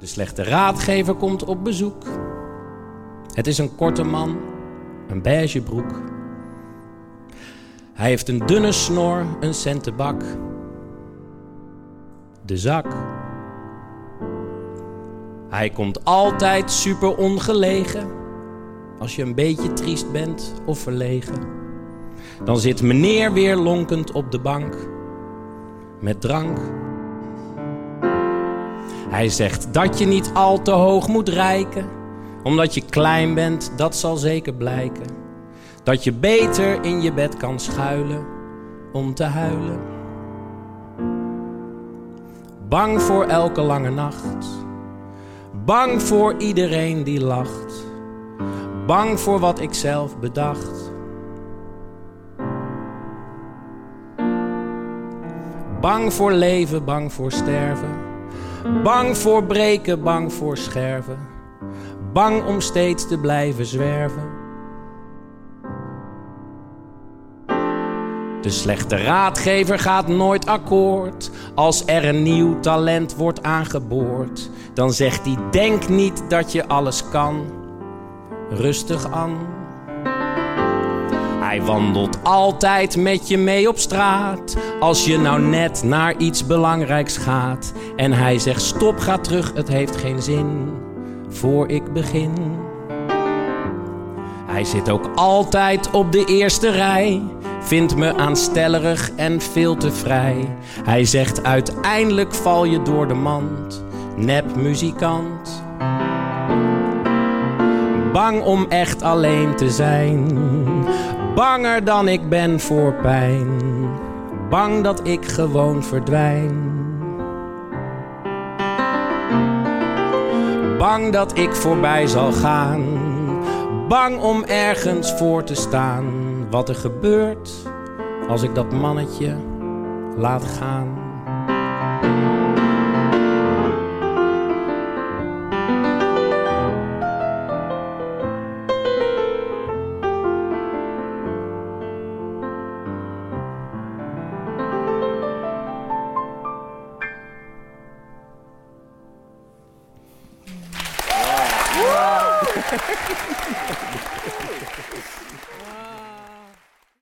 De slechte raadgever komt op bezoek. Het is een korte man, een beige broek. Hij heeft een dunne snor, een centenbak. De zak. Hij komt altijd super ongelegen. Als je een beetje triest bent of verlegen. Dan zit meneer weer lonkend op de bank. Met drank. Hij zegt dat je niet al te hoog moet reiken. Omdat je klein bent, dat zal zeker blijken. Dat je beter in je bed kan schuilen om te huilen. Bang voor elke lange nacht. Bang voor iedereen die lacht. Bang voor wat ik zelf bedacht. Bang voor leven, bang voor sterven. Bang voor breken, bang voor scherven. Bang om steeds te blijven zwerven. De slechte raadgever gaat nooit akkoord. Als er een nieuw talent wordt aangeboord, dan zegt hij: Denk niet dat je alles kan. Rustig aan. Hij wandelt altijd met je mee op straat. Als je nou net naar iets belangrijks gaat. En hij zegt: Stop, ga terug, het heeft geen zin. Voor ik begin. Hij zit ook altijd op de eerste rij. Vindt me aanstellerig en veel te vrij. Hij zegt: Uiteindelijk val je door de mand. Nep muzikant. Bang om echt alleen te zijn. Banger dan ik ben voor pijn. Bang dat ik gewoon verdwijn. Bang dat ik voorbij zal gaan. Bang om ergens voor te staan. Wat er gebeurt als ik dat mannetje laat gaan.